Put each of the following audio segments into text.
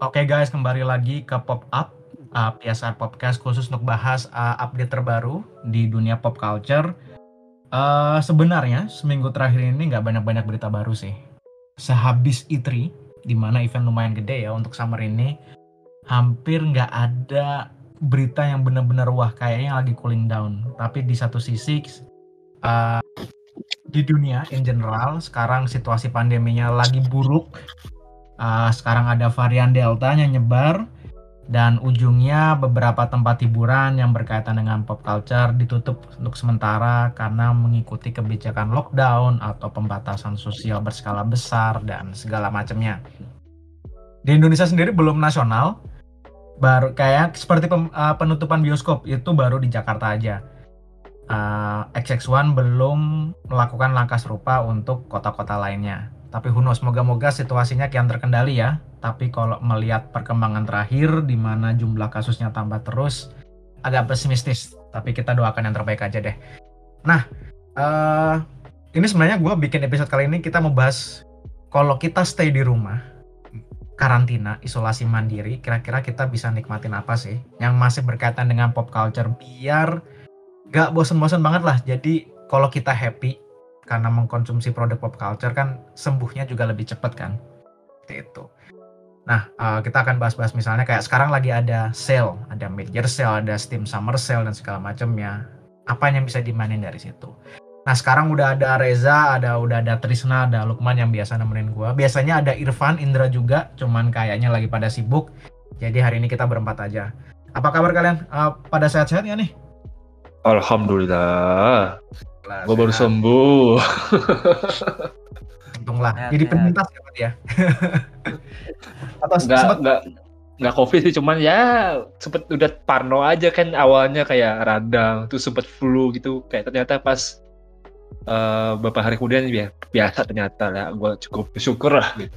Oke guys, kembali lagi ke Pop Up, uh, PSR Podcast khusus untuk bahas uh, update terbaru di dunia pop culture. Uh, sebenarnya seminggu terakhir ini nggak banyak-banyak berita baru sih. Sehabis E3, di mana event lumayan gede ya untuk summer ini, hampir nggak ada berita yang benar-benar wah kayaknya lagi cooling down. Tapi di satu sisi, uh, di dunia in general sekarang situasi pandeminya lagi buruk uh, sekarang ada varian delta yang nyebar dan ujungnya beberapa tempat hiburan yang berkaitan dengan pop culture ditutup untuk sementara karena mengikuti kebijakan lockdown atau pembatasan sosial berskala besar dan segala macamnya. Di Indonesia sendiri belum nasional, baru kayak seperti pem, uh, penutupan bioskop itu baru di Jakarta aja. Uh, XX1 belum melakukan langkah serupa untuk kota-kota lainnya. Tapi who knows, moga-moga situasinya kian terkendali ya. Tapi kalau melihat perkembangan terakhir di mana jumlah kasusnya tambah terus, agak pesimistis. Tapi kita doakan yang terbaik aja deh. Nah, uh, ini sebenarnya gue bikin episode kali ini kita mau bahas kalau kita stay di rumah, karantina, isolasi mandiri, kira-kira kita bisa nikmatin apa sih yang masih berkaitan dengan pop culture biar gak bosen-bosen banget lah. Jadi kalau kita happy, karena mengkonsumsi produk pop culture kan sembuhnya juga lebih cepat kan? Itu. Nah uh, kita akan bahas-bahas misalnya kayak sekarang lagi ada sale ada year sale ada steam summer sale dan segala macamnya. Apa yang bisa dimainin dari situ? Nah sekarang udah ada Reza ada udah ada Trisna ada Lukman yang biasa nemenin gue biasanya ada Irfan Indra juga cuman kayaknya lagi pada sibuk. Jadi hari ini kita berempat aja. Apa kabar kalian? Uh, pada sehat-sehat ya nih Alhamdulillah. Gue baru sembuh. Untunglah. Jadi penyintas ya, Pak ya. Atau enggak, sempet... enggak nggak covid sih cuman ya sempet udah parno aja kan awalnya kayak radang tuh sempet flu gitu. Kayak ternyata pas uh, beberapa hari kemudian ya biasa ternyata ya gue cukup bersyukur lah gitu.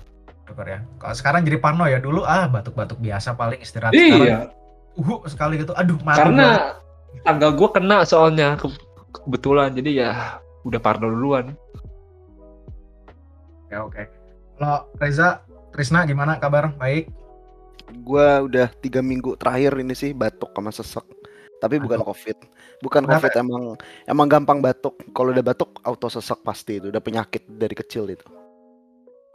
Syukur ya. Kalau sekarang jadi parno ya. Dulu ah batuk-batuk biasa paling istirahat iya. sekarang, uh sekali gitu. Aduh karena tanggal gue kena soalnya kebetulan. Jadi ya udah parno duluan. Oke oke. Kalau Reza Trisna gimana kabar? Baik? Gua udah tiga minggu terakhir ini sih batuk sama sesek. Tapi bukan Aduh. covid. Bukan Kenapa? covid emang emang gampang batuk. Kalau udah batuk auto sesek pasti itu. Udah penyakit dari kecil itu.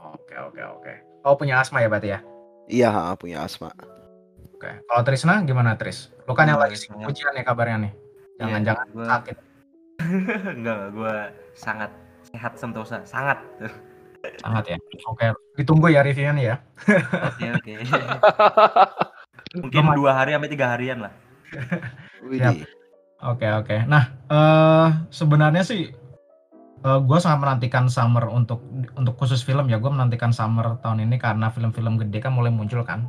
Oke oke oke. Oh punya asma ya berarti ya? Iya punya asma oke kalau Trisna gimana Tris lu kan yang lagi sibuk ujian ya kabarnya nih jangan-jangan ya, gua... sakit enggak, gue sangat sehat sentosa, sangat. Sangat ya. Oke, ditunggu ya reviewnya nih ya. Oke, oke. Mungkin dua hari sampai tiga harian lah. Siap. Oke, oke. Nah, uh, sebenarnya sih uh, eh, gue sangat menantikan summer untuk untuk khusus film ya. Gue menantikan summer tahun ini karena film-film gede kan mulai muncul kan.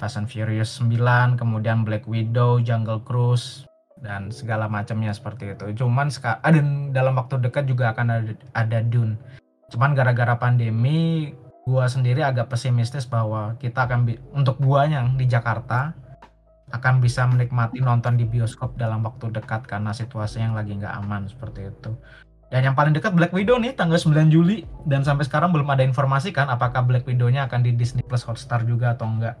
Fast and Furious 9, kemudian Black Widow, Jungle Cruise, dan segala macamnya seperti itu. Cuman ada dalam waktu dekat juga akan ada, ada Dune. Cuman gara-gara pandemi, gua sendiri agak pesimistis bahwa kita akan untuk gua yang di Jakarta akan bisa menikmati nonton di bioskop dalam waktu dekat karena situasi yang lagi nggak aman seperti itu. Dan yang paling dekat Black Widow nih tanggal 9 Juli dan sampai sekarang belum ada informasi kan apakah Black Widow-nya akan di Disney Plus Hotstar juga atau enggak.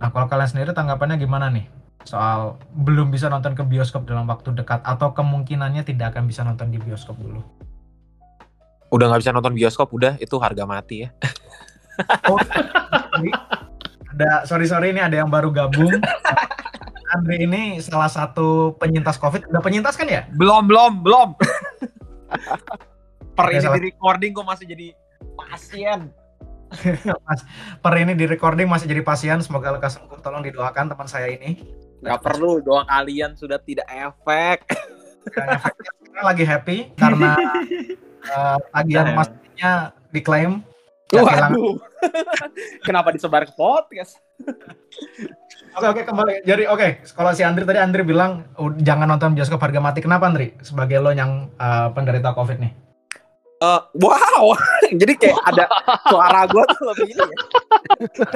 Nah, kalau kalian sendiri tanggapannya gimana nih? soal belum bisa nonton ke bioskop dalam waktu dekat atau kemungkinannya tidak akan bisa nonton di bioskop dulu? Udah nggak bisa nonton bioskop, udah itu harga mati ya. oh, ada sorry sorry ini ada yang baru gabung. Andre ini salah satu penyintas COVID. Udah penyintas kan ya? Belum belum belum. per ini di recording kok masih jadi pasien. Mas, per ini di recording masih jadi pasien. Semoga lekas sembuh. Tolong didoakan teman saya ini. Gak perlu doa kalian sudah tidak efek. Kita lagi happy karena uh, tagihan masnya diklaim. Waduh. Kenapa disebar ke podcast? Oke oke kembali. Jadi oke, okay. kalau si Andri tadi Andri bilang jangan nonton bioskop harga mati. Kenapa Andri? Sebagai lo yang uh, penderita COVID nih. Uh, wow, jadi kayak ada suara gue tuh lebih ini ya.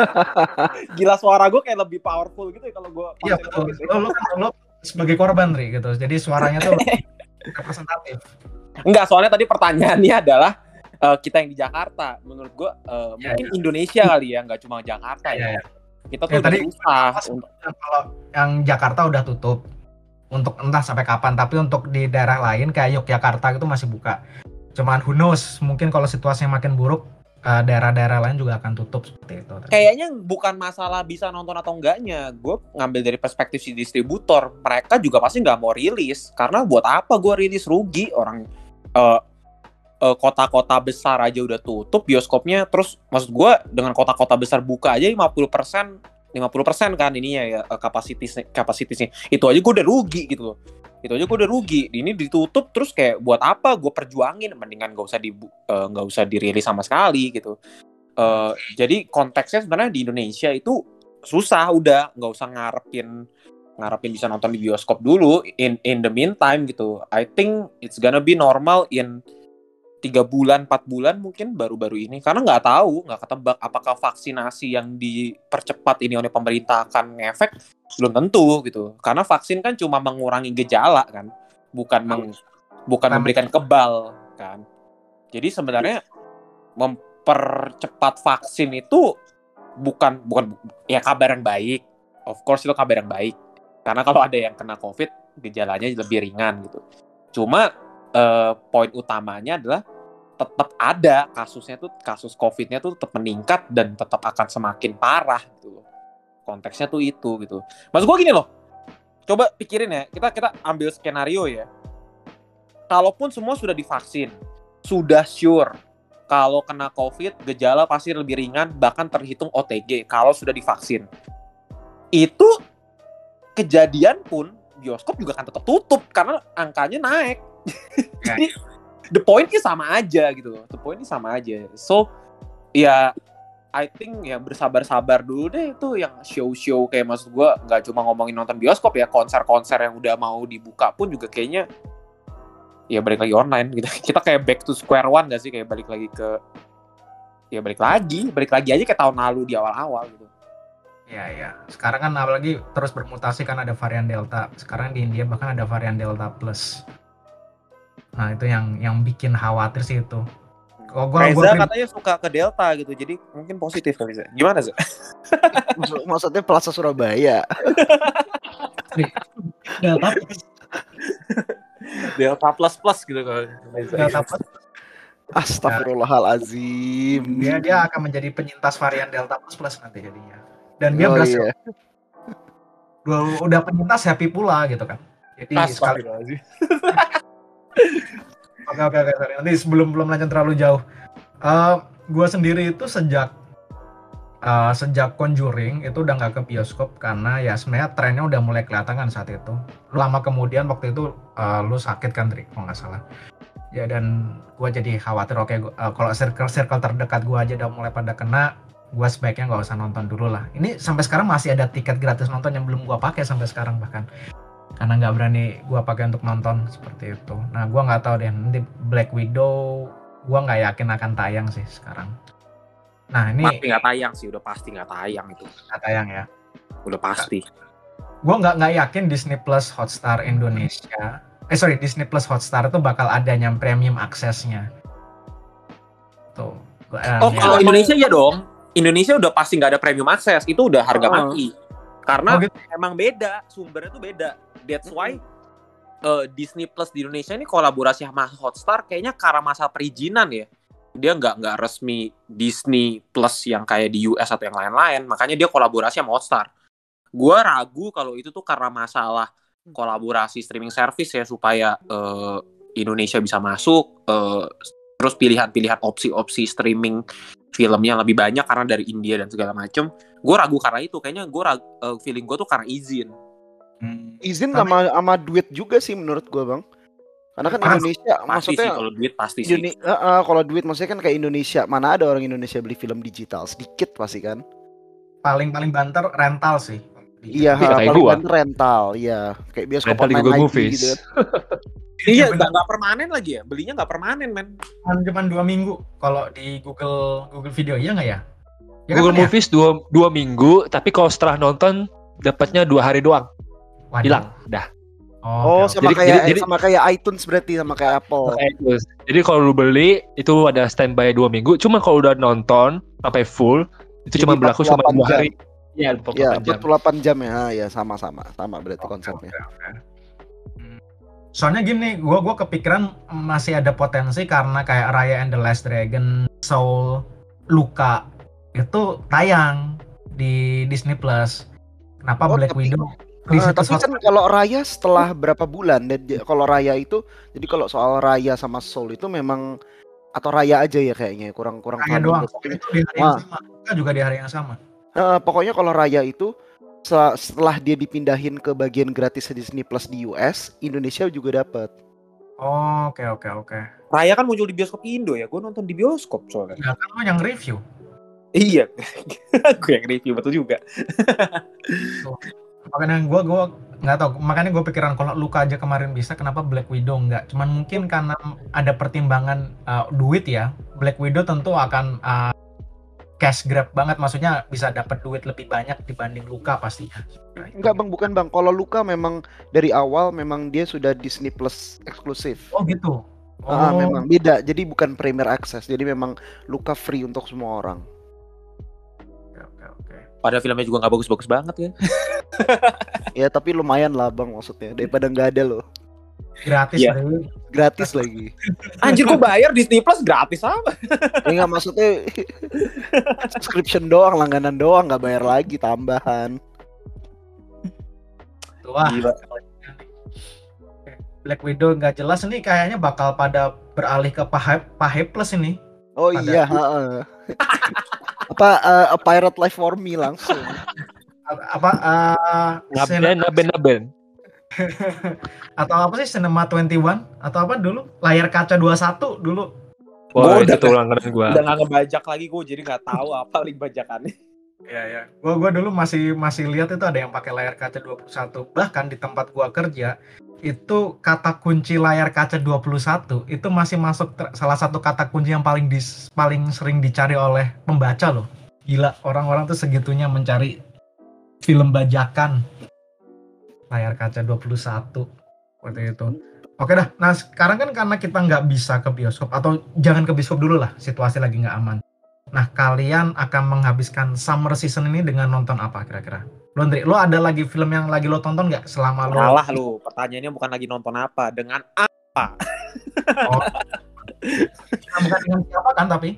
Gila suara gue kayak lebih powerful gitu ya kalau gue. Iya betul. Gitu. Lo, lo, lo sebagai korban Ri gitu, jadi suaranya tuh representatif. Enggak, soalnya tadi pertanyaannya adalah eh, kita yang di Jakarta menurut gue eh, Iya, mungkin Indonesia kali ya nggak cuma Jakarta Iya, ya iya. kita Ya, tuh udah tadi susah Pas untuk kalau yang Jakarta udah tutup untuk entah sampai kapan tapi untuk di daerah lain kayak Yogyakarta itu masih buka cuman who knows mungkin kalau situasinya makin buruk eh, daerah-daerah lain juga akan tutup seperti itu. Kayaknya bukan masalah bisa nonton atau enggaknya. Gue ngambil dari perspektif si distributor. Mereka juga pasti nggak mau rilis. Karena buat apa gue rilis? Rugi. Orang eh, eh, kota-kota besar aja udah tutup bioskopnya. Terus maksud gue dengan kota-kota besar buka aja 50% 50% kan ininya ya eh, kapasitas kapasitasnya itu aja gue udah rugi gitu loh. Itu aja gue udah rugi. Ini ditutup terus kayak buat apa gue perjuangin? Mendingan gak usah di eh, nggak usah dirilis sama sekali gitu. Eh, jadi konteksnya sebenarnya di Indonesia itu susah udah nggak usah ngarepin ngarepin bisa nonton di bioskop dulu in in the meantime gitu. I think it's gonna be normal in tiga bulan empat bulan mungkin baru-baru ini. Karena nggak tahu nggak ketebak apakah vaksinasi yang dipercepat ini oleh pemerintah akan ngefek. Belum tentu gitu. Karena vaksin kan cuma mengurangi gejala kan. Bukan meng- bukan memberikan kebal kan. Jadi sebenarnya mempercepat vaksin itu bukan bukan ya kabar yang baik. Of course itu kabar yang baik. Karena kalau ada yang kena covid gejalanya lebih ringan gitu. Cuma eh, poin utamanya adalah tetap ada kasusnya tuh kasus covidnya tuh tetap meningkat dan tetap akan semakin parah gitu loh. Konteksnya tuh itu gitu. Maksud gua gini loh coba pikirin ya kita kita ambil skenario ya. Kalaupun semua sudah divaksin sudah sure kalau kena covid gejala pasti lebih ringan bahkan terhitung OTG kalau sudah divaksin. Itu kejadian pun bioskop juga akan tetap tutup karena angkanya naik. Jadi the point-nya sama aja gitu loh. The point-nya sama aja. So ya I think ya bersabar-sabar dulu deh. Itu yang show-show kayak maksud gua nggak cuma ngomongin nonton bioskop ya. Konser-konser yang udah mau dibuka pun juga kayaknya ya balik lagi online gitu. Kita kayak back to square one gak sih? Kayak balik lagi ke ya balik lagi. Balik lagi aja kayak tahun lalu di awal-awal gitu. Ya ya sekarang kan apalagi terus bermutasi kan ada varian delta. Sekarang di India bahkan ada varian delta plus nah itu yang yang bikin khawatir sih itu. Kalau gua, Reza gua prim- katanya suka ke Delta gitu jadi mungkin positif kali Reza. Gimana sih Maksud- maksudnya Plaza Surabaya. delta plus. Delta plus plus gitu kalau delta plus. Astagfirullahalazim. dia dia akan menjadi penyintas varian delta plus plus nanti jadinya. Dan dia Oh, berhasil. iya. udah, udah penyintas happy pula gitu kan. Jadi sekali Oke oke oke sorry. Nanti sebelum belum lanjut terlalu jauh, Eh gue sendiri itu sejak eh, sejak Conjuring itu udah nggak ke bioskop karena ya sebenarnya trennya udah mulai kelihatan kan saat itu. Lama kemudian waktu itu eh, lu sakit kan Drik kalau nggak salah. Ya dan gue jadi khawatir oke gua- eh, kalau circle circle terdekat gue aja udah mulai pada kena, gue sebaiknya nggak usah nonton dulu lah. Ini sampai sekarang masih ada tiket gratis nonton yang belum gue pakai sampai sekarang bahkan karena nggak berani gua pakai untuk nonton seperti itu. Nah, gua nggak tahu deh nanti Black Widow, gua nggak yakin akan tayang sih sekarang. Nah ini pasti nggak tayang sih udah pasti nggak tayang itu nggak tayang ya. udah pasti Gua nggak nggak yakin Disney Plus Hotstar Indonesia, eh sorry Disney Plus Hotstar itu bakal ada yang premium aksesnya. Tuh. Eh, oh ya. kalau Indonesia ya dong Indonesia udah pasti nggak ada premium akses itu udah harga Oh. mati karena Oh, gitu. emang beda sumbernya tuh beda that's why eh, Disney Plus di Indonesia ini kolaborasi sama Hotstar kayaknya karena masa perizinan ya. Dia nggak nggak resmi Disney Plus yang kayak di US atau yang lain-lain. Makanya dia kolaborasi sama Hotstar. Gue ragu kalau itu tuh karena masalah kolaborasi streaming service ya supaya eh, Indonesia bisa masuk eh, terus pilihan-pilihan opsi-opsi streaming filmnya lebih banyak karena dari India dan segala macem. Gue ragu karena itu. Kayaknya gue feeling gue tuh karena izin. Hmm. Izin sama sama duit juga sih menurut gua, Bang. Karena kan Pasti- Indonesia pasti maksudnya sih kalau duit pasti sih Indone- eh, eh, kalau duit maksudnya kan kayak Indonesia, mana ada orang Indonesia beli film digital sedikit pasti kan? Paling paling banter rental sih. Iya, Iya, ha, kayak paling gua. banter rental, iya. Kayak bioskop Rental online Google lagi Movies. gitu kan. iya bener. nggak nggak permanen lagi ya belinya nggak permanen men Cuman cuman dua minggu kalau di Google Google Video iya nggak ya? Ya kan, Google Pan, ya? Movies dua, dua minggu, tapi kalau setelah nonton dapatnya dua hari doang. Waduh. Hilang. Dah. Oh, oke. sama Jadi- kayak jadi- jadi- sama kayak iTunes berarti sama kayak Apple. Kayak itu. Jadi kalau lu beli itu ada standby dua minggu. Cuma kalau udah nonton sampai full itu Jadi cuma berlaku 48 cuma dua hari. Iya, Ya, 48 jam. 48 jam ya. Ah, ya sama sama sama berarti konsepnya. Soalnya gini, gua gua kepikiran masih ada potensi karena kayak Raya and the Last Dragon, Soul, Luka itu tayang di Disney Plus. Kenapa Oh, Black tapi- Widow di situs tapi kan kalau Raya setelah berapa bulan dan kalau Raya itu jadi kalau soal Raya sama Soul itu memang atau Raya aja ya kayaknya kurang kurang Raya doang. Itu di hari yang Wah. sama. Luka juga di hari yang sama. eh, pokoknya kalau Raya itu se- setelah dia dipindahin ke bagian gratis Disney Plus di US, Indonesia juga dapat. Oh, Oke oke oke. Raya kan muncul di bioskop Indo ya. Gue nonton di bioskop soalnya. Ya kan lo yang review. Iya. gue yang review betul juga. Makanya gua gua nggak tahu. Makanya gue pikiran kalau Luka aja kemarin bisa, kenapa Black Widow nggak? Cuman mungkin karena ada pertimbangan uh, duit ya. Black Widow tentu akan uh, cash grab banget. Maksudnya bisa dapat duit lebih banyak dibanding Luka pastinya. Enggak bang, bukan bang. Kalau Luka memang dari awal memang dia sudah Disney Plus eksklusif. Oh gitu. Oh, Ah, memang beda. Jadi bukan Premier Access. Jadi memang Luka free untuk semua orang. Padahal filmnya juga nggak bagus-bagus banget ya. Ya tapi lumayan lah bang maksudnya daripada nggak ada loh. Gratis Iya. Bro. Gratis lagi. Anjir kok bayar Disney Plus gratis apa? Ya nggak maksudnya subscription doang, langganan doang, nggak bayar lagi tambahan. Wah, Gila. Black Widow nggak jelas nih kayaknya bakal pada beralih ke Pahe, Pahe Plus ini. Oh Pada- iya, heeh. Apa uh, a pirate life for me langsung. Apa uh, Naben, naben, naben. atau apa sih Cinema 21 atau apa dulu? Layar kaca 21 dulu. Wah, Gua udah- tuh langganan gua. Udah nggak ngebajak lagi gue jadi nggak tahu apa link bajakannya. Iya ya. Gua gua dulu masih masih lihat itu ada yang pakai layar kaca 21. Bahkan di tempat gua kerja itu kata kunci layar kaca 21 itu masih masuk salah satu kata kunci yang paling dis, paling sering dicari oleh pembaca loh. Gila, orang-orang tuh segitunya mencari film bajakan layar kaca 21 seperti itu. Oke dah. Nah, sekarang kan karena kita nggak bisa ke bioskop atau jangan ke bioskop dulu lah, situasi lagi nggak aman. Nah, kalian akan menghabiskan summer season ini dengan nonton apa kira-kira? Lo, Andri, lo ada lagi film yang lagi lo tonton nggak selama lo? Salah lu. Pertanyaannya bukan lagi nonton apa, dengan apa? Nah, bukan dengan siapa kan tapi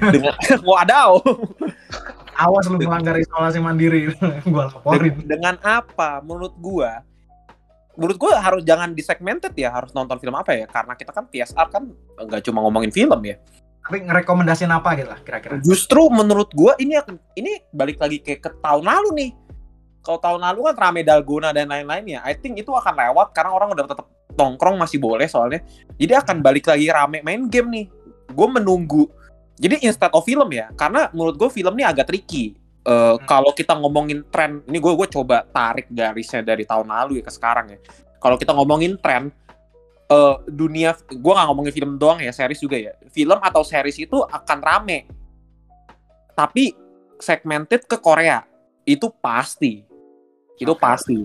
Dengan wadaw. awas lu melanggar isolasi mandiri, gua laporin. Den- dengan apa? Menurut gua, menurut gua harus jangan disegmented ya, harus nonton film apa ya? Karena kita kan PSR kan nggak cuma ngomongin film ya. Tapi ngerekomendasiin apa gitu lah kira-kira? Justru menurut gua ini akan- ini balik lagi ke, ke tahun lalu nih. Kalau tahun lalu kan rame dalgona dan lain-lainnya, I think itu akan lewat karena orang udah tetap nongkrong masih boleh soalnya. Jadi akan balik lagi rame main game nih. Gue menunggu. Jadi instead of film ya, karena menurut gue film ini agak tricky. Eh, Kalau kita ngomongin tren, ini gue gue coba tarik garisnya dari tahun lalu ya ke sekarang ya. Kalau kita ngomongin tren, eh, dunia, gue nggak ngomongin film doang ya, series juga ya. Film atau series itu akan rame tapi segmented ke Korea itu pasti itu Oke. pasti.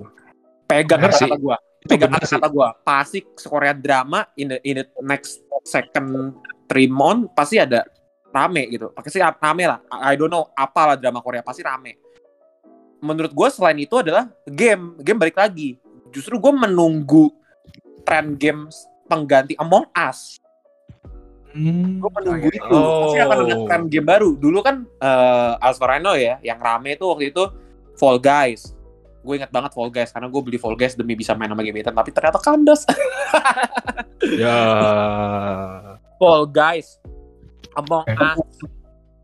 Pegang Bener kata-kata sih. gua. Itu pegang sih. kata-kata gua. Pasti Korea drama in the in the next second three month pasti ada rame gitu. Pasti rame lah. I don't know apalah drama Korea pasti rame. Menurut gua selain itu adalah game. Game balik lagi. Justru gua menunggu tren games pengganti Among Us. Hmm, gue menunggu oke. itu. pasti akan ada Oh. tren game baru. Dulu kan eh as far I know ya yang rame itu waktu itu Fall Guys gue ingat banget Fall Guys karena gue beli Fall Guys demi bisa main sama gebetan tapi ternyata kandas Ya. Fall Guys Among Oke. Us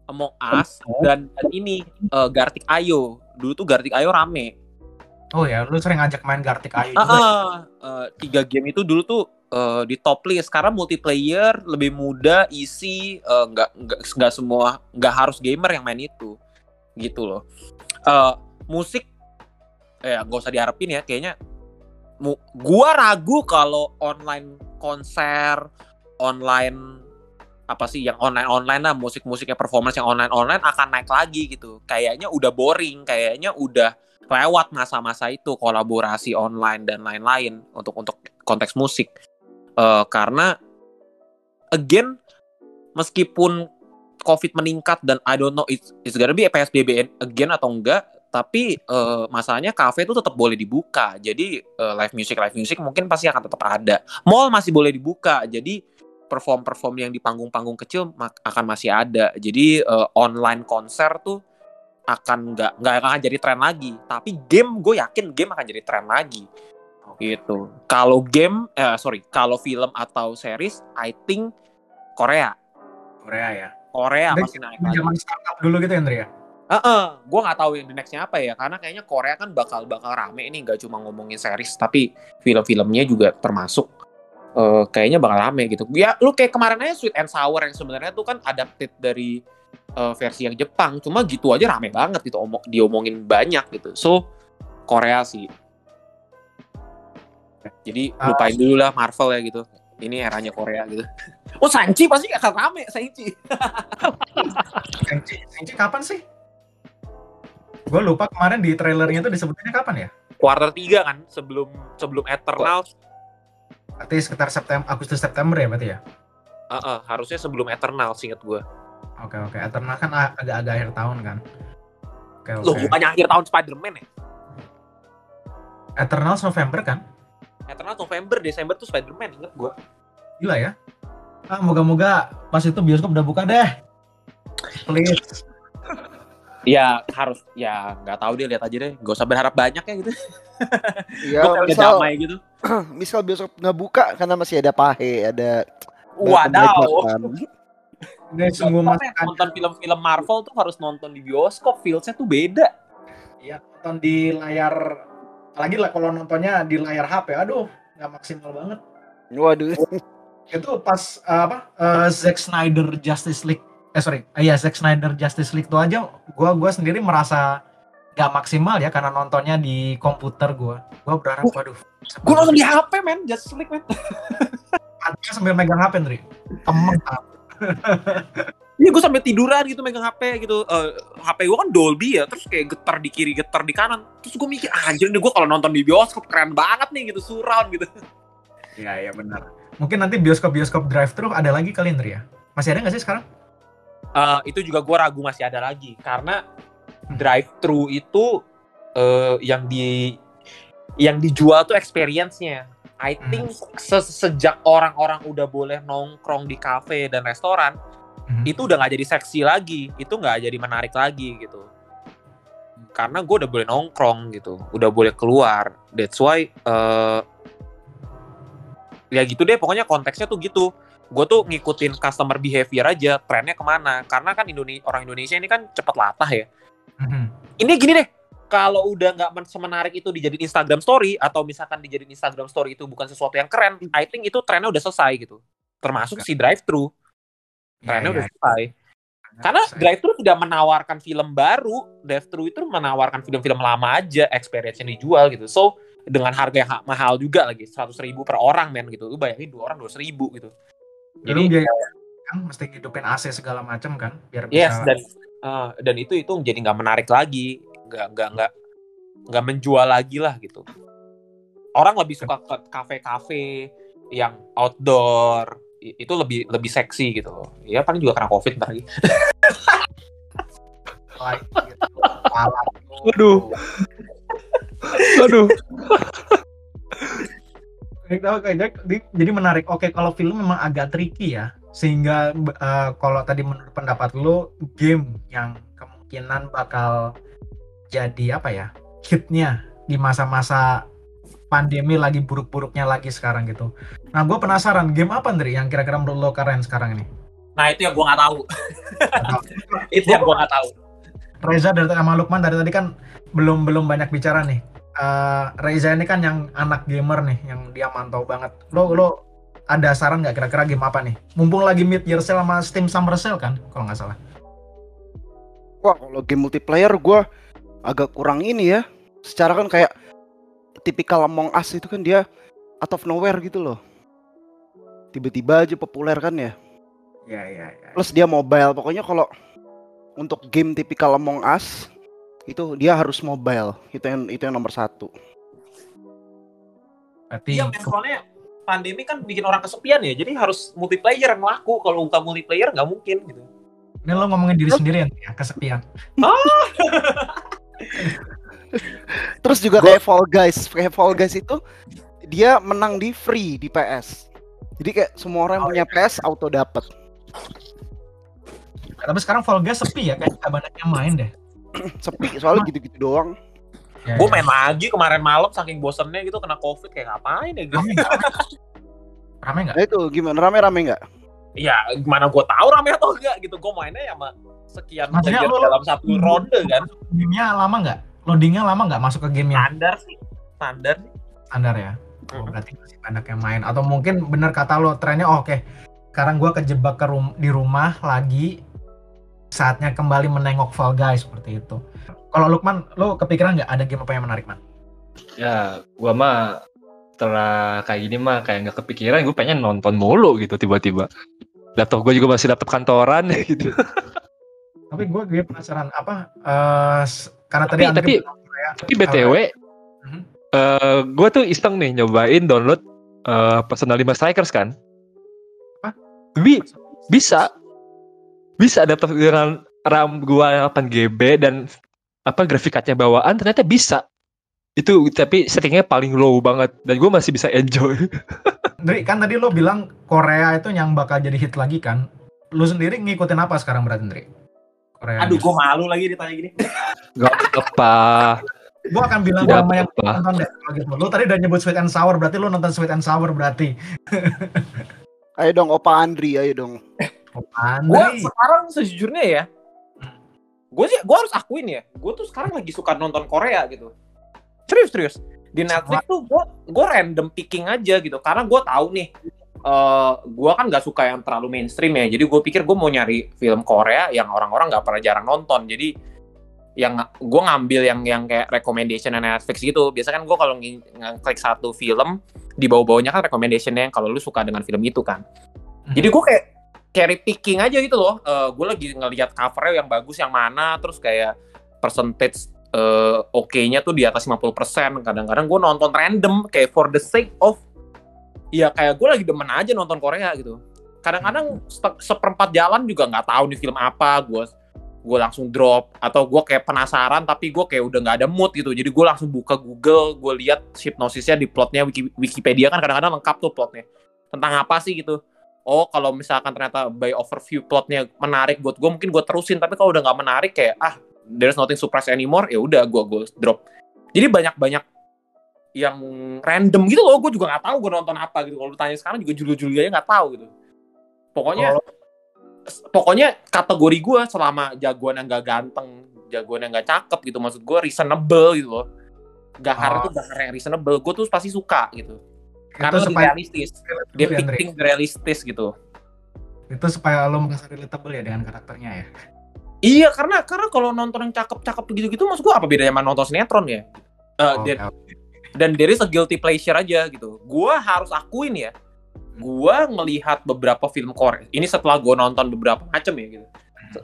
Among Us dan, dan ini eh, Gartic Ayo dulu tuh Gartic Ayo rame Oh ya, lu sering ngajak main Gartic Ayu Ah, juga. ah, eh, tiga game itu dulu tuh eh, di top list karena multiplayer lebih mudah, easy, eh, nggak nggak nggak semua nggak harus gamer yang main itu, gitu loh. Eh, musik, ya gak usah diharapin ya, kayaknya. Gua ragu kalau online konser, online apa sih yang online online lah musik musiknya performance yang online online akan naik lagi gitu. Kayaknya udah boring, kayaknya udah lewat masa-masa itu kolaborasi online dan lain-lain untuk untuk konteks musik Eh, karena again meskipun covid meningkat dan I don't know it's, it's gonna be PSBB again atau enggak tapi eh, masalahnya kafe itu tetap boleh dibuka. Jadi eh, live music live music mungkin pasti akan tetap ada. Mall masih boleh dibuka. Jadi perform perform yang di panggung-panggung kecil mak- akan masih ada. Jadi eh, online konser tuh akan nggak nggak akan jadi tren lagi. Tapi game gue yakin game akan jadi tren lagi. Gitu. Kalau game eh sorry kalau film atau series I think Korea. Korea ya. Korea pasti naik lagi. Zaman startup dulu gitu ya, Andri ya. Heeh, gue nggak tahu yang the nextnya apa ya, karena kayaknya Korea kan bakal bakal rame ini nggak cuma ngomongin series, tapi film-filmnya juga termasuk eh, kayaknya bakal rame gitu. Ya, lu kayak kemarin aja Sweet and Sour yang sebenarnya tuh kan adapted dari eh, versi yang Jepang, cuma gitu aja rame banget gitu, omong diomongin banyak gitu. So Korea sih. Jadi Ah. lupain dulu lah Marvel ya gitu. Ini eranya Korea gitu. Oh Sanchi pasti akan rame Sanchi. Senchi, Senchi kapan sih? Gue lupa kemarin di trailernya tuh disebutinnya kapan ya? Quarter 3 kan sebelum sebelum Eternals Berarti sekitar September, Agustus September ya berarti ya? Heeh, harusnya sebelum Eternal inget gue. Oke oke. Eternal kan agak-agak akhir tahun kan. Oke oke. Loh, bukannya akhir tahun Spider-Man ya? Eternals November kan? Eternal November, Desember tuh Spider-Man, inget gue. Gila ya. Ah, moga-moga pas itu bioskop udah buka deh. Please. Ya harus, ya nggak tahu deh, lihat aja deh. Gak usah berharap banyak ya gitu. Ya, Gue udah misal, damai gitu. misal bioskop nggak buka karena masih ada pahe, ada Wadaw. Ini sungguh Makanya masakan. nonton film-film Marvel tuh harus nonton di bioskop, feelsnya tuh beda. Iya, nonton di layar apalagi lah kalau nontonnya di layar HP. Aduh, nggak maksimal banget. Waduh. Itu pas uh, apa? uh, Zack Snyder Justice League. Eh sorry, iya Zack Snyder Justice League itu aja gua gua sendiri merasa nggak maksimal ya karena nontonnya di komputer gua. Gua berharap waduh. Gue nonton di HP, men. Just League, men. Hatinya sambil megang HP, Ndri. Kemeng. ah. Iya, gue sampai tiduran gitu megang HP gitu. Eh, HP gue kan Dolby ya, terus kayak getar di kiri, getar di kanan. Terus gue mikir, "Ah, anjir nih gue kalau nonton di bioskop keren banget nih gitu, surround gitu. Iya, iya benar. Mungkin nanti bioskop-bioskop drive-thru ada lagi kali Ndri ya? Masih ada nggak sih sekarang? Eh, itu juga gue ragu masih ada lagi karena drive thru itu eh, yang di yang dijual tuh experience-nya. I think se- sejak orang-orang udah boleh nongkrong di kafe dan restoran, Mhm. itu udah nggak jadi seksi lagi, itu nggak jadi menarik lagi gitu. Karena gue udah boleh nongkrong gitu, udah boleh keluar. That's why eh ya gitu deh, pokoknya konteksnya tuh gitu gue tuh ngikutin customer behavior aja trennya ke mana. Karena kan Indonesia orang Indonesia ini kan cepet latah ya. Mhm. ini gini deh kalau udah nggak men- semenarik itu dijadiin Instagram story atau misalkan dijadiin Instagram story itu bukan sesuatu yang keren I think itu trennya udah selesai gitu. Termasuk si drive thru trennya Iya, udah iya. selesai. Karena Selesai. drive thru tidak menawarkan film baru drive thru itu menawarkan film-film lama aja experience yang dijual gitu. So dengan harga yang ha- mahal juga lagi seratus ribu per orang men gitu. Lu bayangin dua orang dua ribu gitu Jadi biaya kan mesti hidupin AC segala macam kan biar bisa Yes, dan eh, dan itu itu jadi nggak menarik lagi, nggak nggak nggak nggak menjual lagi lah gitu. Orang lebih suka ke kafe-kafe yang outdoor itu lebih lebih seksi gitu loh. Ya paling juga karena covid ntar lagi. tuh. Waduh. Jadi, jadi menarik. Oke, kalau film memang agak tricky ya, sehingga eh, kalau tadi menurut pendapat lo, game yang kemungkinan bakal jadi apa ya, hitnya di masa-masa pandemi lagi buruk-buruknya lagi sekarang gitu. Nah, gue penasaran game apa Ndri yang kira-kira menurut lo keren sekarang ini? Nah itu yang gua nggak tahu. itu yang gua nggak tahu. Reza dari sama Lukman dari tadi kan belum belum banyak bicara nih. Eh, Reza ini kan yang anak gamer nih, yang dia mantau banget. Lo lo ada saran nggak kira-kira game apa nih? Mumpung lagi mid year sale sama Steam Summer Sale kan, kalau nggak salah. Wah, kalau game multiplayer gua agak kurang ini ya. Secara kan kayak tipikal Among Us itu kan dia out of nowhere gitu loh. Tiba-tiba aja populer kan ya. Iya iya iya. Plus dia mobile. Pokoknya kalau untuk game tipikal Among Us Itu dia harus mobile. Itu yang itu yang nomor satu. Berarti Iya, soalnya pandemi kan bikin orang kesepian ya. Jadi harus multiplayer yang laku. Kalau bukan multiplayer nggak mungkin gitu. ini lo ngomongin diri sendiri ya, kesepian. Terus juga kayak Fall Guys, kayak Fall Guys itu dia menang di free di PS. Jadi kayak semua orang yang punya PS auto dapet. Tapi sekarang Fall Guys sepi ya, kayak banyak yang main deh. Sepi soalnya gitu-gitu doang. Ya, Gue ya. main lagi kemarin malam saking bosennya gitu kena covid kayak ngapain ya gue. Rame nggak? Rame nggak? Nah itu gimana rame-rame nggak? Ya gimana gue tahu rame atau enggak gitu. Gue mainnya ya sama sekian Maksudnya player lu- dalam satu ronde kan. Gamenya lama nggak? Loadingnya lama nggak masuk ke gamenya? Standar sih. Standar sih. Standar ya? Oh, Mhm. berarti masih banyak yang main. Atau mungkin bener kata lo, trennya oh, oke. Sekarang gua kejebak ke rum- di rumah lagi. Saatnya kembali menengok Fall Guys seperti itu. Kalau Lukman, lo kepikiran nggak ada game apa yang menarik, Man? Ya, gua mah setelah kayak gini mah kayak nggak kepikiran, gue pengen nonton mulu gitu tiba-tiba. Laptop gue juga masih laptop kantoran gitu. Tapi gue gue penasaran apa? s- karena tadi Tapi- Andri tapi- BTW, Mhm. eh gue tuh iseng nih nyobain download eh Personal 5 Strikers kan. Apa? Bi bisa. Bisa laptop dengan RAM gua 8 GB dan apa grafik cardnya bawaan ternyata bisa. Itu tapi settingnya paling low banget dan gue masih bisa enjoy. Andri, kan tadi lo bilang Korea itu yang bakal jadi hit lagi kan? Lu sendiri ngikutin apa sekarang berarti, Andri? Korea. Aduh gue malu lagi ditanya gini. Gak apa. Gue akan bilang Tidak sama yang apa-apa. nonton deh kalau gitu. Tadi udah nyebut Sweet and Sour, berarti lu nonton Sweet and Sour berarti. Ayo dong Opa Andri, ayo dong. Gue sekarang sejujurnya ya. Gue sih gue harus akuin ya. Gue tuh sekarang lagi suka nonton Korea gitu. Serius serius. Di Netflix tuh gue gue random picking aja gitu. Karena gue tahu nih. eh gue kan gak suka yang terlalu mainstream ya. Jadi gue pikir gue mau nyari film Korea yang orang-orang gak pernah jarang nonton. Jadi yang gue ngambil yang yang kayak recommendation Netflix gitu. Biasa kan gue kalau ngeklik satu film di bawah-bawahnya kan recommendationnya yang kalau lu suka dengan film itu kan. Jadi gue kayak carry picking aja gitu loh. gue lagi ngelihat covernya yang bagus yang mana, terus kayak percentage eh, oke-nya tuh di atas 50%. Kadang-kadang gue nonton random kayak for the sake of ya kayak gue lagi demen aja nonton Korea gitu. Kadang-kadang se- seperempat jalan juga nggak tahu nih film apa, gue gue langsung drop atau gue kayak penasaran tapi gue kayak udah nggak ada mood gitu jadi gue langsung buka Google gue lihat hipnosisnya di plotnya Wiki- Wikipedia kan kadang-kadang lengkap tuh plotnya tentang apa sih gitu oh kalau misalkan ternyata by overview plotnya menarik buat gue mungkin gue terusin. Tapi kalau udah nggak menarik kayak ah there's nothing surprise anymore ya udah gue gue drop. Jadi banyak banyak yang random gitu loh gue juga nggak tahu gue nonton apa gitu. Kalau lu tanya sekarang juga Julia Julia nggak tahu gitu. Pokoknya pokoknya kategori gue selama jagoan yang gak ganteng jagoan yang gak cakep gitu maksud gue reasonable gitu loh. Gahar Oh. itu Gahar yang reasonable. Gue tuh pasti suka gitu karena itu lebih supaya realistis Andri. depicting realistis gitu Itu supaya lo merasa relatable ya dengan karakternya ya. Iya karena karena kalau nonton yang cakep-cakep gitu-gitu maksud gua apa bedanya sama nonton sinetron ya? Eh, Oh, dan, oke. dan there is a guilty pleasure aja gitu. Gua harus akuin ya, gua ngelihat beberapa film Korea. Ini setelah gua nonton beberapa macam ya gitu.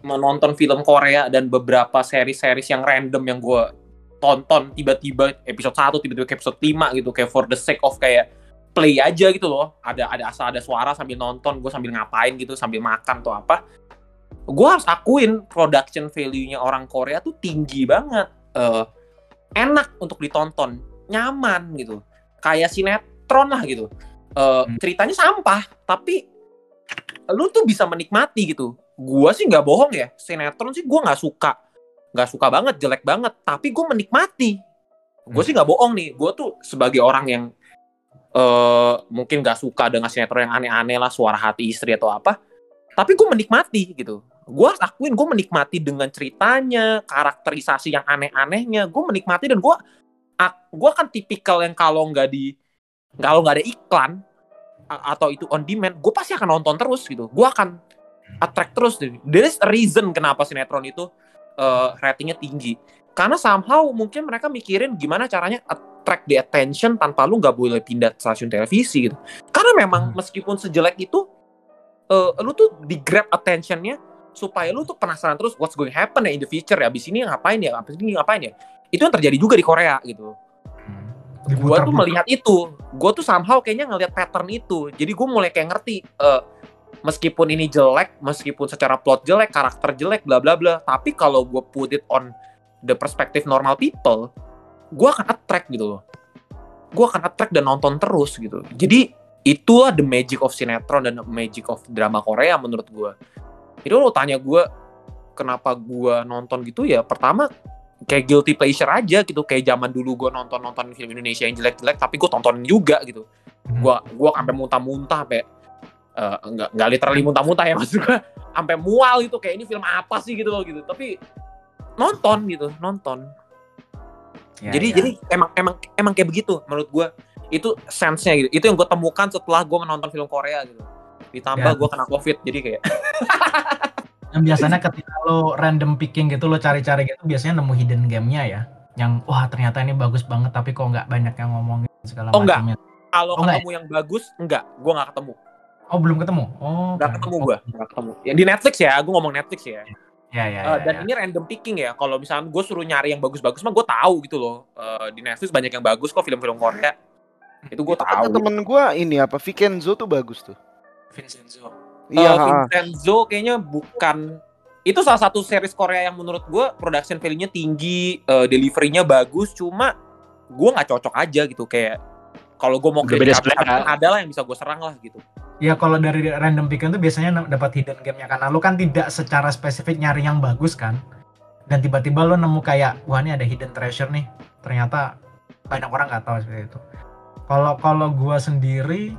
Menonton film Korea dan beberapa seri-series yang random yang gua tonton tiba-tiba episode 1 tiba-tiba episode 5 gitu kayak for the sake of kayak play aja gitu loh. Ada ada asal ada suara sambil nonton, gue sambil ngapain gitu, sambil makan atau apa. Gue harus akuin production value-nya orang Korea tuh tinggi banget. Eh, enak untuk ditonton, nyaman gitu. Kayak sinetron lah gitu. Eh, Hmm. ceritanya sampah, tapi lu tuh bisa menikmati gitu. Gua sih nggak bohong ya, sinetron sih gua nggak suka, nggak suka banget, jelek banget. Tapi gue menikmati. Gue Hmm. sih nggak bohong nih. Gue tuh sebagai orang yang eh mungkin nggak suka dengan sinetron yang aneh-aneh lah, suara hati istri atau apa. Tapi gue menikmati gitu. Gue harus akuin gue menikmati dengan ceritanya, karakterisasi yang aneh-anehnya. Gue menikmati dan gue gue kan tipikal yang kalau nggak di kalau nggak ada iklan atau itu on demand, gue pasti akan nonton terus gitu. Gue akan attract terus. There is a reason kenapa sinetron itu eh, ratingnya tinggi. Karena somehow mungkin mereka mikirin gimana caranya attract the attention tanpa lu nggak boleh pindah stasiun televisi gitu. Karena memang Hmm. meskipun sejelek itu, eh, lu tuh di grab attentionnya supaya lu tuh penasaran terus what's going happen ya in the future ya abis ini ngapain ya abis ini ngapain ya. Itu yang terjadi juga di Korea gitu. Gue tuh melihat itu. Gue tuh somehow kayaknya ngelihat pattern itu. Jadi gue mulai kayak ngerti eh, meskipun ini jelek meskipun secara plot jelek karakter jelek bla bla bla tapi kalau gue put it on the perspective normal people gue akan attract gitu loh. Gue akan attract dan nonton terus gitu. Jadi itulah the magic of sinetron dan the magic of drama Korea menurut gue itu lo tanya gue kenapa gue nonton gitu ya pertama kayak guilty pleasure aja gitu. Kayak zaman dulu gue nonton nonton film Indonesia yang jelek-jelek tapi gue tontonin juga gitu. Hmm. gua gua sampai muntah-muntah sampai eh, nggak nggak literally muntah-muntah ya maksud gua. Sampai mual gitu kayak ini film apa sih gitu loh gitu. Tapi nonton gitu nonton Ya, jadi ya. jadi emang emang emang kayak begitu menurut gua itu sense-nya gitu itu yang gue temukan setelah gue menonton film Korea gitu ditambah Ya. gua kena covid jadi kayak Dan biasanya ketika lo random picking gitu, lo cari-cari gitu, biasanya nemu hidden game-nya ya. Yang, wah ternyata ini bagus banget, tapi kok nggak banyak yang ngomong gitu, segala Oh, enggak. macamnya. kalau Oh, enggak ketemu yang bagus enggak gua nggak ketemu Oh, belum ketemu? Oh, nggak oke. ketemu gua nggak ketemu yang di Netflix ya gue ngomong Netflix ya Ya, ya, Eh, ya, dan ya. ini random picking ya. Kalau misalnya gue suruh nyari yang bagus-bagus mah gue tahu gitu loh. Eh, di Netflix banyak yang bagus kok film-film Korea. Itu gue tahu. temen gua ini apa Vincenzo tuh bagus tuh. Vincenzo. Iya, ha. Vincenzo kayaknya bukan itu salah satu series Korea yang menurut gue production value-nya tinggi, eh, delivery-nya bagus. Cuma gue nggak cocok aja gitu kayak kalau gue mau beda kritik selera. kan ada lah yang bisa gue serang lah gitu. Ya kalau dari random picking tuh biasanya dapat hidden game-nya karena lo kan tidak secara spesifik nyari yang bagus kan. Dan tiba-tiba lo nemu kayak wah ini ada hidden treasure nih. Ternyata banyak orang nggak tahu seperti itu. Kalau kalau gua sendiri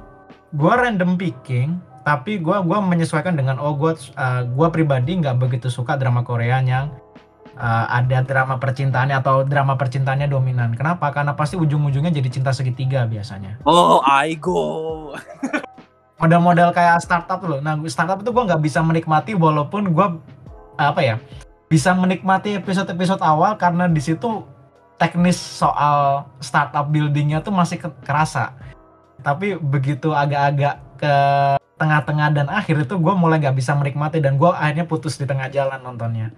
gua random picking tapi gua gua menyesuaikan dengan oh gua uh, gua pribadi nggak begitu suka drama Korea yang uh, ada drama percintaannya atau drama percintaannya dominan. Kenapa? Karena pasti ujung-ujungnya jadi cinta segitiga biasanya Oh, Aigo. model-model kayak startup loh. Nah, startup itu gue nggak bisa menikmati walaupun gue apa ya bisa menikmati episode-episode awal karena di situ teknis soal startup buildingnya tuh masih ke- kerasa. Tapi begitu agak-agak ke tengah-tengah dan akhir itu gue mulai nggak bisa menikmati dan gue akhirnya putus di tengah jalan nontonnya.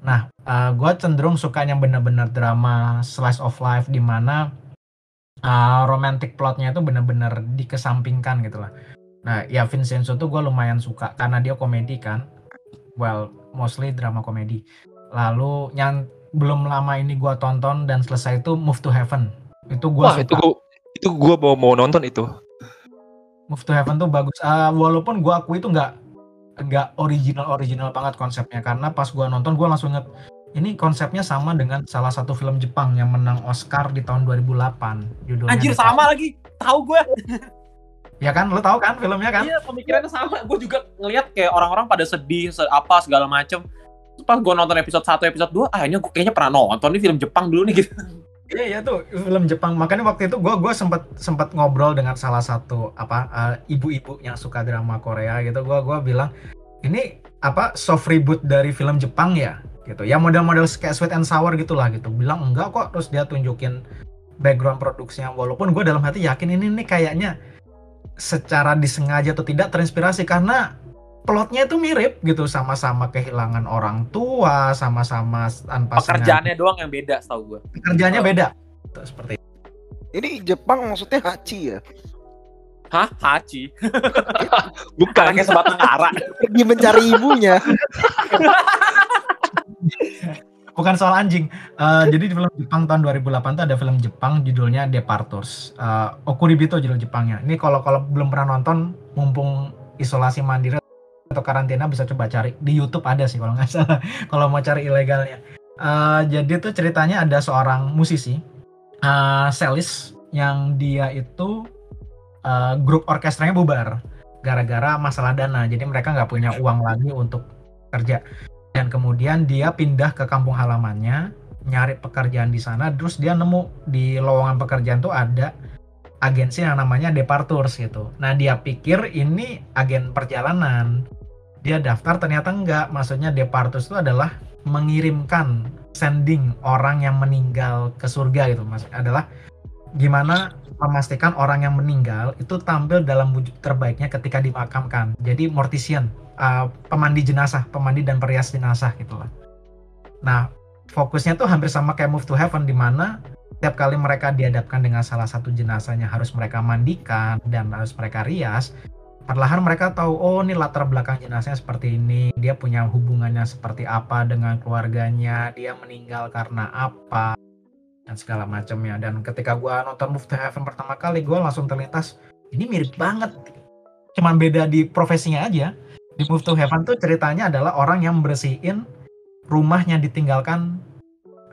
Nah, gue cenderung suka yang benar-benar drama slice of life di mana uh, romantic plotnya itu benar-benar dikesampingkan gitu lah. Nah, ya Vincenzo tuh gue lumayan suka karena dia komedi kan. Well, mostly drama komedi. Lalu yang belum lama ini gue tonton dan selesai itu Move to Heaven. Itu gue suka. itu gua itu gua mau mau nonton itu. Move to Heaven tuh bagus. Ah, walaupun gue akui itu nggak nggak original original banget konsepnya karena pas gue nonton gue langsung inget ini konsepnya sama dengan salah satu film Jepang yang menang Oscar di tahun 2008 judulnya Anjir sama lagi. Tahu gue. ya kan lo tahu kan filmnya kan Iya pemikirannya sama. Gue juga ngelihat kayak orang-orang pada sedih, se- apa segala macem. Pas gue nonton episode 1, episode 2, ah ini gue kayaknya pernah nonton nih film Jepang dulu nih gitu. Iya iya tuh film Jepang. Makanya waktu itu gue gua sempat sempat ngobrol dengan salah satu apa eh, ibu-ibu yang suka drama Korea gitu. Gua gua bilang ini apa soft reboot dari film Jepang ya gitu. Ya model-model kayak sweet and sour gitulah gitu. Bilang enggak kok terus dia tunjukin background produksinya walaupun gue dalam hati yakin ini nih kayaknya secara disengaja atau tidak terinspirasi karena plotnya itu mirip gitu sama-sama kehilangan orang tua sama-sama tanpa sengaja. Pekerjaannya doang yang beda setahu gue. pekerjaannya beda Tuh, seperti itu. Ini Jepang maksudnya Hachi ya. Hah? Hachi? Bukan. Anaknya sebatang kara. Pergi mencari ibunya. bukan soal anjing. Eh, jadi di film Jepang tahun 2008 tuh ada film Jepang judulnya Departures. Eh, Okuribito judul Jepangnya. Ini kalau kalau belum pernah nonton, mumpung isolasi mandiri atau karantina bisa coba cari di YouTube ada sih kalau nggak salah. kalau mau cari ilegalnya. Eh, jadi tuh ceritanya ada seorang musisi, eh Celis, yang dia itu eh, grup orkestranya bubar gara-gara masalah dana. Jadi mereka nggak punya uang lagi untuk kerja dan kemudian dia pindah ke kampung halamannya nyari pekerjaan di sana terus dia nemu di lowongan pekerjaan tuh ada agensi yang namanya Departures gitu nah dia pikir ini agen perjalanan dia daftar ternyata enggak maksudnya Departures itu adalah mengirimkan sending orang yang meninggal ke surga gitu mas adalah gimana memastikan orang yang meninggal itu tampil dalam wujud terbaiknya ketika dimakamkan. Jadi mortician, uh, pemandi jenazah, pemandi dan perias jenazah gitu lah. Nah, fokusnya tuh hampir sama kayak Move to Heaven di mana tiap kali mereka dihadapkan dengan salah satu jenazahnya harus mereka mandikan dan harus mereka rias, perlahan mereka tahu oh ini latar belakang jenazahnya seperti ini, dia punya hubungannya seperti apa dengan keluarganya, dia meninggal karena apa dan segala macamnya. Dan ketika gua nonton Move to Heaven pertama kali, gua langsung terlintas ini mirip banget. Cuman beda di profesinya aja. Di Move to Heaven tuh ceritanya adalah orang yang bersihin rumahnya ditinggalkan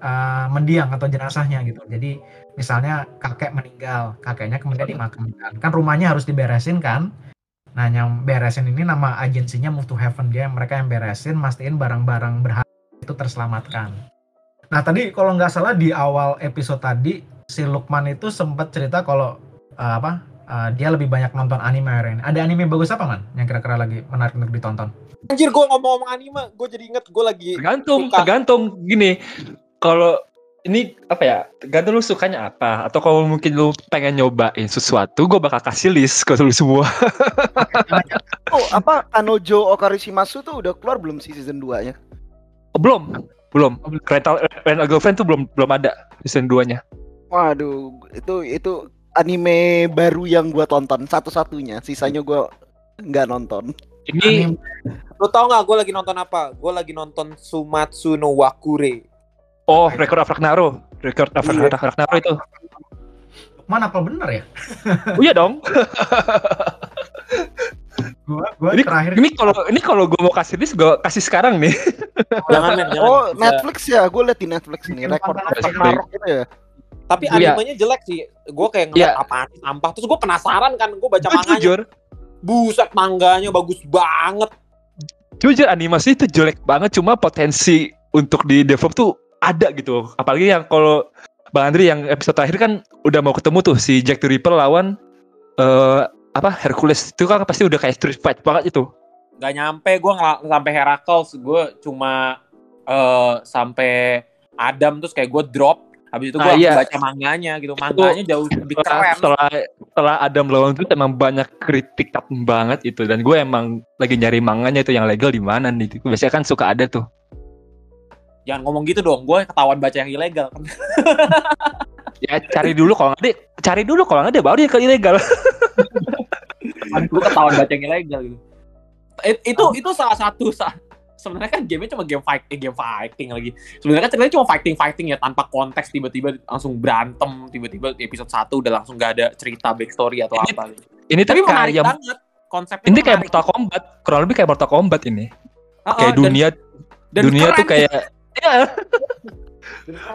uh, mendiang atau jenazahnya gitu. Jadi misalnya kakek meninggal, kakeknya kemudian dimakamkan. Kan rumahnya harus diberesin kan. Nah, yang beresin ini nama agensinya Move to Heaven dia mereka yang beresin, mastiin barang-barang berharga itu terselamatkan. Nah, tadi kalau nggak salah di awal episode tadi si Lukman itu sempat cerita kalau uh, apa? Uh, dia lebih banyak nonton anime hari ini. Ada anime bagus apa man? Yang kira-kira lagi menarik untuk ditonton? Anjir, gue ngomong-ngomong anime, gue jadi inget gue lagi Tergantung, suka. tergantung gini. Kalau ini apa ya? Tergantung lu sukanya apa. Atau kalau mungkin lu pengen nyobain sesuatu, gue bakal kasih list ke lu semua. Oh, apa Kanojo Okarishimasu tuh udah keluar belum sih season 2-nya? Oh, belum, belum. Rental Rental Girlfriend tuh belum belum ada season 2-nya. Waduh, itu itu anime baru yang gua tonton satu-satunya. Sisanya gua nggak nonton. Ini Anime. Lu tau gak gue lagi nonton apa? Gue lagi nonton Sumatsu no Wakure. Oh Record of Ragnarok. Record of Iya. Ragnarok itu. Lukman apa bener ya? Oh iya dong. Gua gua Ini terakhir ini kalau ini kalau gue mau kasih list gue kasih sekarang nih. Jangan men, jangan. Oh. Netflix ya, gue liat di Netflix nih, rekor Ragnarok gitu ya. Tapi Iya. animenya jelek sih. Gue kayak ngeliat Iya. apaan sampah. Terus gue penasaran kan, gue baca manganya. jujur, Buset, mangganya bagus banget. jujur animasi itu jelek banget cuma potensi untuk di develop tuh ada gitu apalagi yang kalau Bang Andri yang episode terakhir kan udah mau ketemu tuh si Jack the Ripper lawan eh apa Hercules itu kan pasti udah kayak street fight banget itu Gak nyampe, gue sampai Heracles. Gue cuma eh sampai Adam terus kayak gue drop. Habis itu gue Ah, iya. baca manganya gitu. Manganya jauh lebih setelah, keren. setelah setelah Adam lawan itu emang banyak kritik banget itu dan gue emang lagi nyari manganya itu yang legal di mana nih biasanya kan suka ada tuh Jangan ngomong gitu dong, gue ketahuan baca yang ilegal. ya cari dulu kalau nggak ada cari dulu kalau nggak ada baru dia ke ilegal gue ketahuan baca yang ilegal gitu. It- itu itu salah satu sa- sebenarnya kan gamenya cuma game fight eh, game fighting lagi. Sebenarnya kan ceritanya cuma fighting fighting ya tanpa konteks tiba-tiba langsung berantem tiba-tiba episode 1 udah langsung gak ada cerita backstory atau Ini- apa gitu. ini Tapi menarik kayak banget konsepnya. ini kayak. Mortal Kombat kurang lebih kayak Mortal Kombat ini Ah, ah, kayak dan- dunia dan dunia keren. tuh kayak ya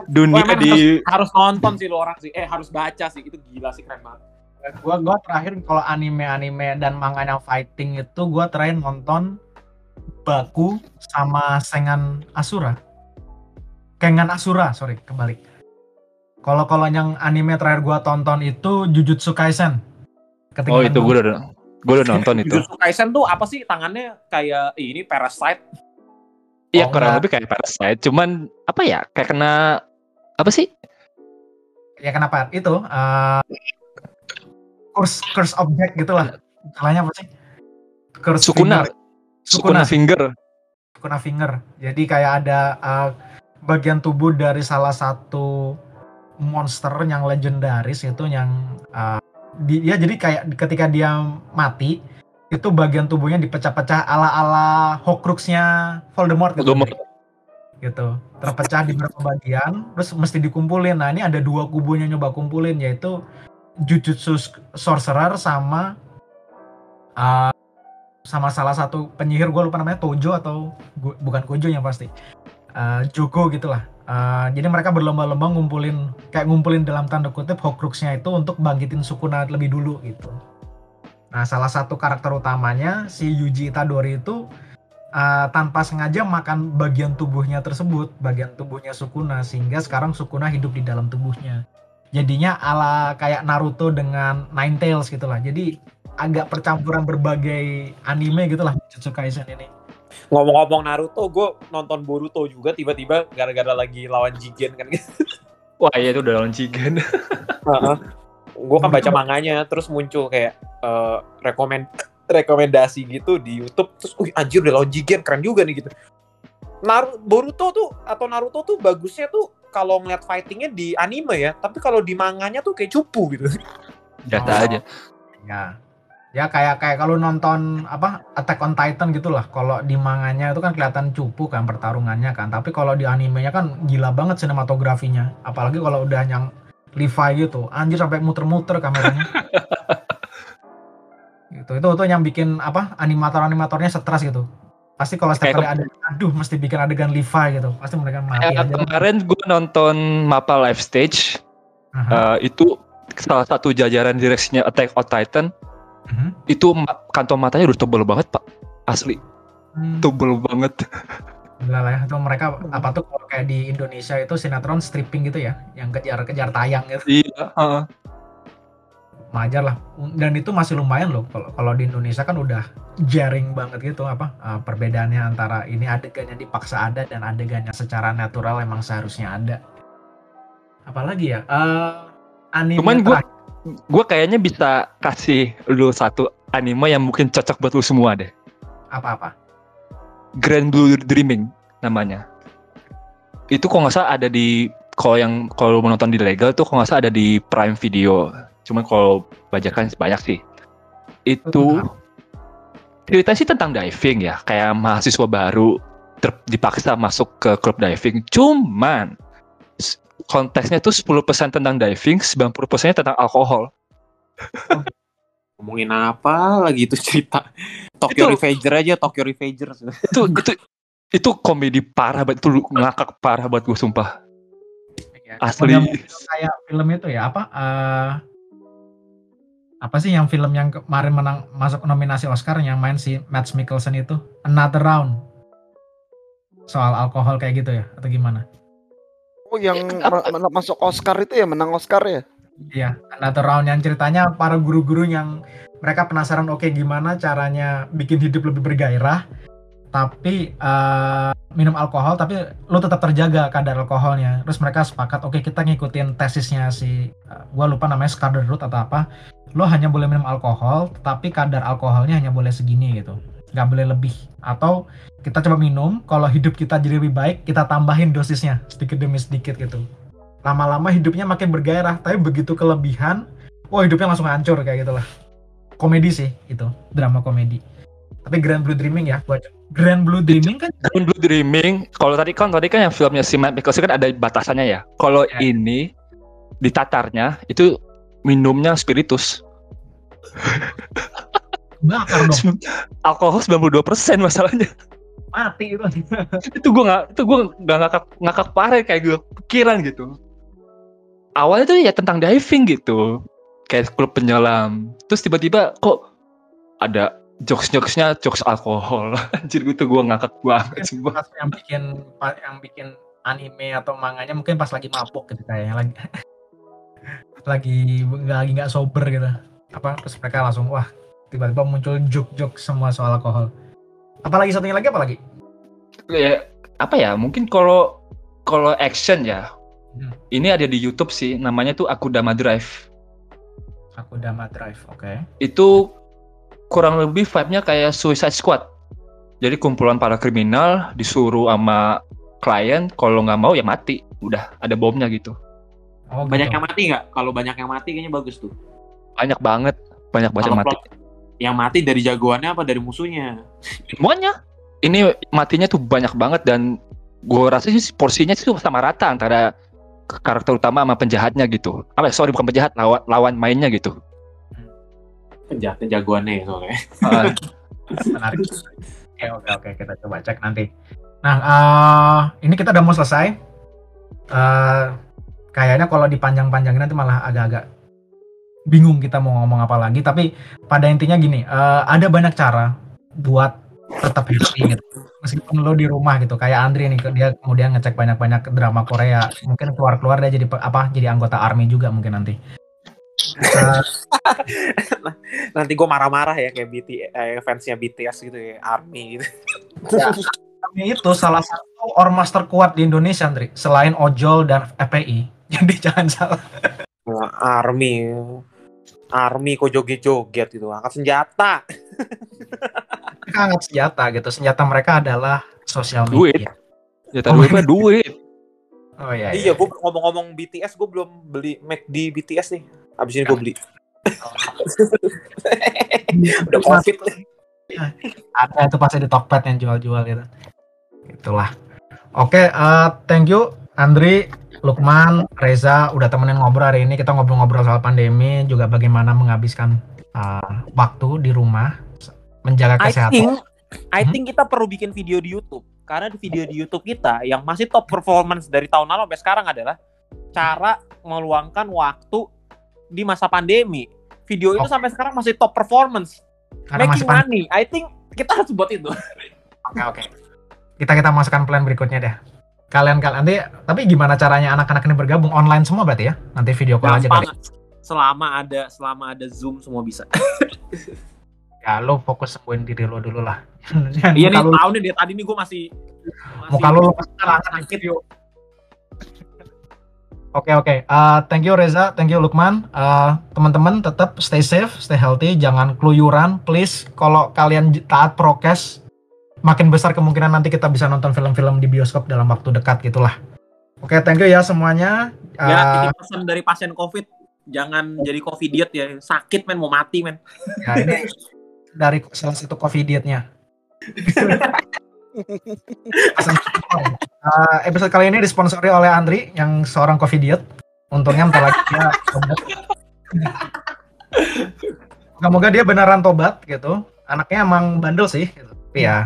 dunia Wah, emang di harus, harus nonton sih lo orang sih. Eh harus baca sih. Itu gila sih keren banget. gua gua terakhir kalau anime-anime dan manga yang fighting itu gua terakhir nonton Baku sama Sengan Asura. Kengan Asura, sorry, kebalik. Kalau kalau yang anime terakhir gua tonton itu Jujutsu Kaisen. oh Ketinggalan itu gue udah gue udah nonton itu Jujutsu Kaisen tuh apa sih tangannya kayak ini parasite. Iya Oh, kurang enggak. lebih kayak Parasite. Cuman apa ya kayak kena apa sih? Ya kenapa itu eh curse curse object gitulah. Istilahnya apa sih? Curse Sukuna. finger. Sukuna. Finger. Sukuna finger. Jadi kayak ada eh, bagian tubuh dari salah satu monster yang legendaris itu yang eh, dia jadi kayak ketika dia mati itu bagian tubuhnya dipecah-pecah ala-ala Horcruxnya Voldemort gitu. Voldemort. gitu. Terpecah di beberapa bagian terus mesti dikumpulin. Nah ini ada dua kubunya nyoba kumpulin yaitu Jujutsu Sorcerer sama uh, sama salah satu penyihir. Gue lupa namanya Tojo atau gu- bukan Kojo yang pasti. Uh, Jogo gitulah. Uh, jadi mereka berlomba-lomba ngumpulin kayak ngumpulin dalam tanda kutip Horcruxnya itu untuk bangkitin Sukuna lebih dulu gitu. Nah salah satu karakter utamanya si Yuji Itadori itu uh, tanpa sengaja makan bagian tubuhnya tersebut, bagian tubuhnya Sukuna sehingga sekarang Sukuna hidup di dalam tubuhnya. Jadinya ala kayak Naruto dengan Nine Tails gitulah. Jadi agak percampuran berbagai anime gitulah Jujutsu Kaisen ini. Ngomong-ngomong Naruto, gue nonton Boruto juga tiba-tiba gara-gara lagi lawan Jigen kan. Wah iya itu udah launching gue kan baca manganya terus muncul kayak eh, rekomend rekomendasi gitu di YouTube terus wih anjir udah launching keren juga nih gitu Naruto Boruto tuh atau Naruto tuh bagusnya tuh kalau ngeliat fightingnya di anime ya tapi kalau di manganya tuh kayak cupu gitu Jata Oh. aja. Ya. Ya kayak kayak kalau nonton apa Attack on Titan gitulah. Kalau di manganya itu kan kelihatan cupu kan pertarungannya kan. Tapi kalau di animenya kan gila banget sinematografinya. Apalagi kalau udah yang Levi gitu. Anjir sampai muter-muter kameranya. gitu. Itu itu yang bikin apa animator-animatornya stres gitu. Pasti kalau setiap kali ada aduh mesti bikin adegan Levi gitu. Pasti mereka mati Kayak aja. kemarin gue nonton Mapa Live Stage, Aha. eh, itu salah satu jajaran direksinya Attack on Titan, Mhm. itu kantong matanya udah tebel banget pak, asli Hmm. tebel banget. Gila lah ya, itu mereka apa tuh kalau kayak di Indonesia itu sinetron stripping gitu ya, yang kejar-kejar tayang gitu. Iya. heeh. Wajar lah. Dan itu masih lumayan loh kalau kalau di Indonesia kan udah jaring banget gitu apa eh, perbedaannya antara ini adegannya dipaksa ada dan adegannya secara natural emang seharusnya ada. Apalagi ya? eh anime Cuman gua- terakhir- Gue kayaknya bisa kasih lu satu anime yang mungkin cocok buat lu semua deh. apa-apa. Grand Blue Dreaming namanya. Itu kok nggak salah ada di kalau yang kalau mau nonton di legal tuh kok nggak salah ada di Prime Video. Cuman kalau bajakan banyak sih. Itu ceritanya sih tentang diving ya, kayak mahasiswa baru ter- dipaksa masuk ke klub diving. Cuman konteksnya tuh 10% tentang diving, 90% tentang alkohol. ngomongin apa lagi itu cerita Tokyo Itu- Revenger aja Tokyo Revenger itu itu itu komedi parah banget itu lu ngakak parah buat gue sumpah Ya, asli kayak film itu ya apa? eh apa sih yang film yang kemarin menang masuk nominasi Oscar yang main si Matt Mikkelsen itu Another Round soal alkohol kayak gitu ya atau gimana? Oh yang ma- ma- masuk Oscar itu ya menang Oscar ya? Iya, Another Round yang ceritanya para guru-guru yang mereka penasaran oke gimana caranya bikin hidup lebih bergairah tapi eh, minum alkohol tapi lu tetap terjaga kadar alkoholnya. Terus mereka sepakat oke kita ngikutin tesisnya si eh, gua lupa namanya Scarlet Root atau apa. Lo hanya boleh minum alkohol tapi kadar alkoholnya hanya boleh segini gitu. nggak boleh lebih atau kita coba minum kalau hidup kita jadi lebih baik kita tambahin dosisnya sedikit demi sedikit gitu lama-lama hidupnya makin bergairah tapi begitu kelebihan wah hidupnya langsung hancur kayak gitulah komedi sih itu drama komedi. Tapi Grand Blue Dreaming ya buat Grand Blue Dreaming kan Grand Blue Dreaming kalau tadi kan tadi kan yang filmnya si Matt Mikkelsen kan ada batasannya ya. Kalau Ya. ini di tatarnya itu minumnya spiritus. Bakar dong. Alkohol 92% masalahnya. Mati itu. Itu gue nggak itu gue nggak ngakak ngakak parah kayak gue pikiran gitu. Awalnya tuh ya tentang diving gitu kayak klub penyelam. Terus tiba-tiba kok ada jokes jokesnya jokes alkohol. Anjir gitu gue ngakak banget sumpah. pas yang bikin yang bikin anime atau manganya mungkin pas lagi mabuk gitu kayaknya lagi lagi nggak lagi nggak sober gitu. Apa terus mereka langsung wah tiba-tiba muncul joke-joke semua soal alkohol. Apalagi satunya lagi apa lagi? Ya apa ya mungkin kalau kalau action ya. Hmm. ini ada di YouTube sih namanya tuh Akudama Drive aku Dama Drive oke. Itu kurang lebih vibe-nya kayak Suicide Squad. Jadi kumpulan para kriminal disuruh sama klien kalau nggak mau ya mati. Udah ada bomnya gitu. Oh banyak gitu. yang mati nggak? Kalau banyak yang mati kayaknya bagus tuh. Banyak banget. Banyak banget yang mati. yang mati dari jagoannya apa dari musuhnya? Semuanya. Ini matinya tuh banyak banget dan gue rasa sih porsinya sih sama rata antara karakter utama sama penjahatnya gitu. Apa sorry bukan penjahat lawan lawan mainnya gitu. Penjahatnya jagoannya ya soalnya. Ah, menarik. Oke oke oke kita coba cek nanti. Nah eh, ini kita udah mau selesai. Eh, kayaknya kalau dipanjang-panjangin nanti malah agak-agak bingung kita mau ngomong apa lagi. Tapi pada intinya gini eh, ada banyak cara buat tetap happy gitu meskipun lo di rumah gitu kayak Andri nih dia kemudian ngecek banyak-banyak drama Korea mungkin keluar-keluar dia jadi apa jadi anggota army juga mungkin nanti Eh, nanti gue marah-marah ya kayak BT eh, fansnya BTS gitu ya ARMY gitu Army itu salah satu ormas terkuat di Indonesia, Andri. Selain Ojol dan FPI. Jadi jangan salah. Army army kok joget-joget gitu angkat senjata Mereka angkat senjata gitu. Senjata mereka adalah sosial Duit. media. Ya taruh mah duit. Oh iya. iya gue ngomong-ngomong BTS gue belum beli Mac di BTS nih abis ini gue beli udah covid nih ada itu pasti di Tokped yang jual-jual gitu. Itulah. Oke, eh, thank you Andri, Lukman, Reza udah temenin ngobrol hari ini. Kita ngobrol-ngobrol soal pandemi, juga bagaimana menghabiskan eh, waktu di rumah, menjaga I kesehatan. think I Hmm? think kita perlu bikin video di YouTube karena di video di YouTube kita yang masih top performance dari tahun lalu sampai sekarang adalah cara meluangkan waktu di masa pandemi. Video itu Oke. sampai sekarang masih top performance, Karena making money. I think kita harus buat itu. Oke, oke. Kita kita masukkan plan berikutnya deh. Kalian kalian nanti tapi gimana caranya anak-anak ini bergabung online semua berarti ya? Nanti video call aja kali. Gampang. Selama ada selama ada Zoom semua bisa. Ya lo fokus sembuhin diri lo dulu lah. Iya nih lo- tahu nih dari tadi nih gue masih muka lo nih. sakit yuk. Oke oke, Eh, thank you Reza, thank you Lukman. Eh, Teman-teman tetap stay safe, stay healthy, jangan keluyuran, please. Kalau kalian taat prokes, makin besar kemungkinan nanti kita bisa nonton film-film di bioskop dalam waktu dekat gitulah. Oke, thank you ya semuanya. Ya, Eh, ini pesan dari pasien COVID, jangan jadi covidiot ya. Sakit men, mau mati men. ya, ini dari salah satu covidiotnya. Eh, episode kali ini disponsori oleh Andri yang seorang covidiot. Untungnya bentar lagi dia tobat. Moga-moga dia beneran tobat gitu. Anaknya emang bandel sih. Gitu. Tapi ya,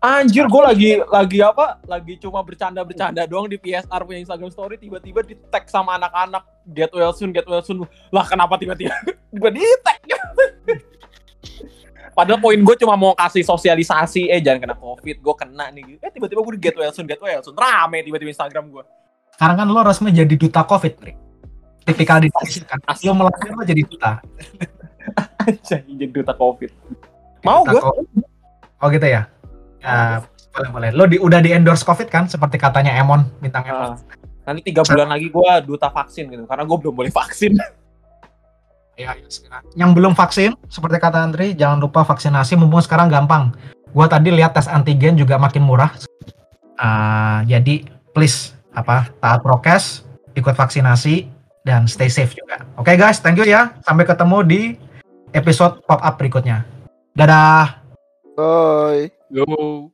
Anjir, gue lagi lagi apa? Lagi cuma bercanda-bercanda doang di PSR punya Instagram story tiba-tiba di tag sama anak-anak get well soon, get well soon. Lah kenapa tiba-tiba gue di tag? Padahal poin gue cuma mau kasih sosialisasi, eh jangan kena covid, gue kena nih. Eh tiba-tiba gue di get well soon, get well soon, rame tiba-tiba Instagram gue. sekarang kan lo resmi jadi duta covid, Tri. Tipikal di kan. Lo melatih lo jadi duta. Jadi duta covid. Mau gue? Oh gitu ya? Ya, boleh boleh. Lo di, udah di endorse covid kan? Seperti katanya Emon, bintang Emon. Ah, nanti tiga bulan lagi gue duta vaksin gitu, karena gue belum boleh vaksin. Ya, ya, sekarang. Yang belum vaksin, seperti kata Andri, jangan lupa vaksinasi. Mumpung sekarang gampang. Gua tadi lihat tes antigen juga makin murah. Ah, jadi please apa taat prokes, ikut vaksinasi dan stay safe juga. Oke guys, thank you ya. Sampai ketemu di episode pop up berikutnya. Dadah. Bye. Go.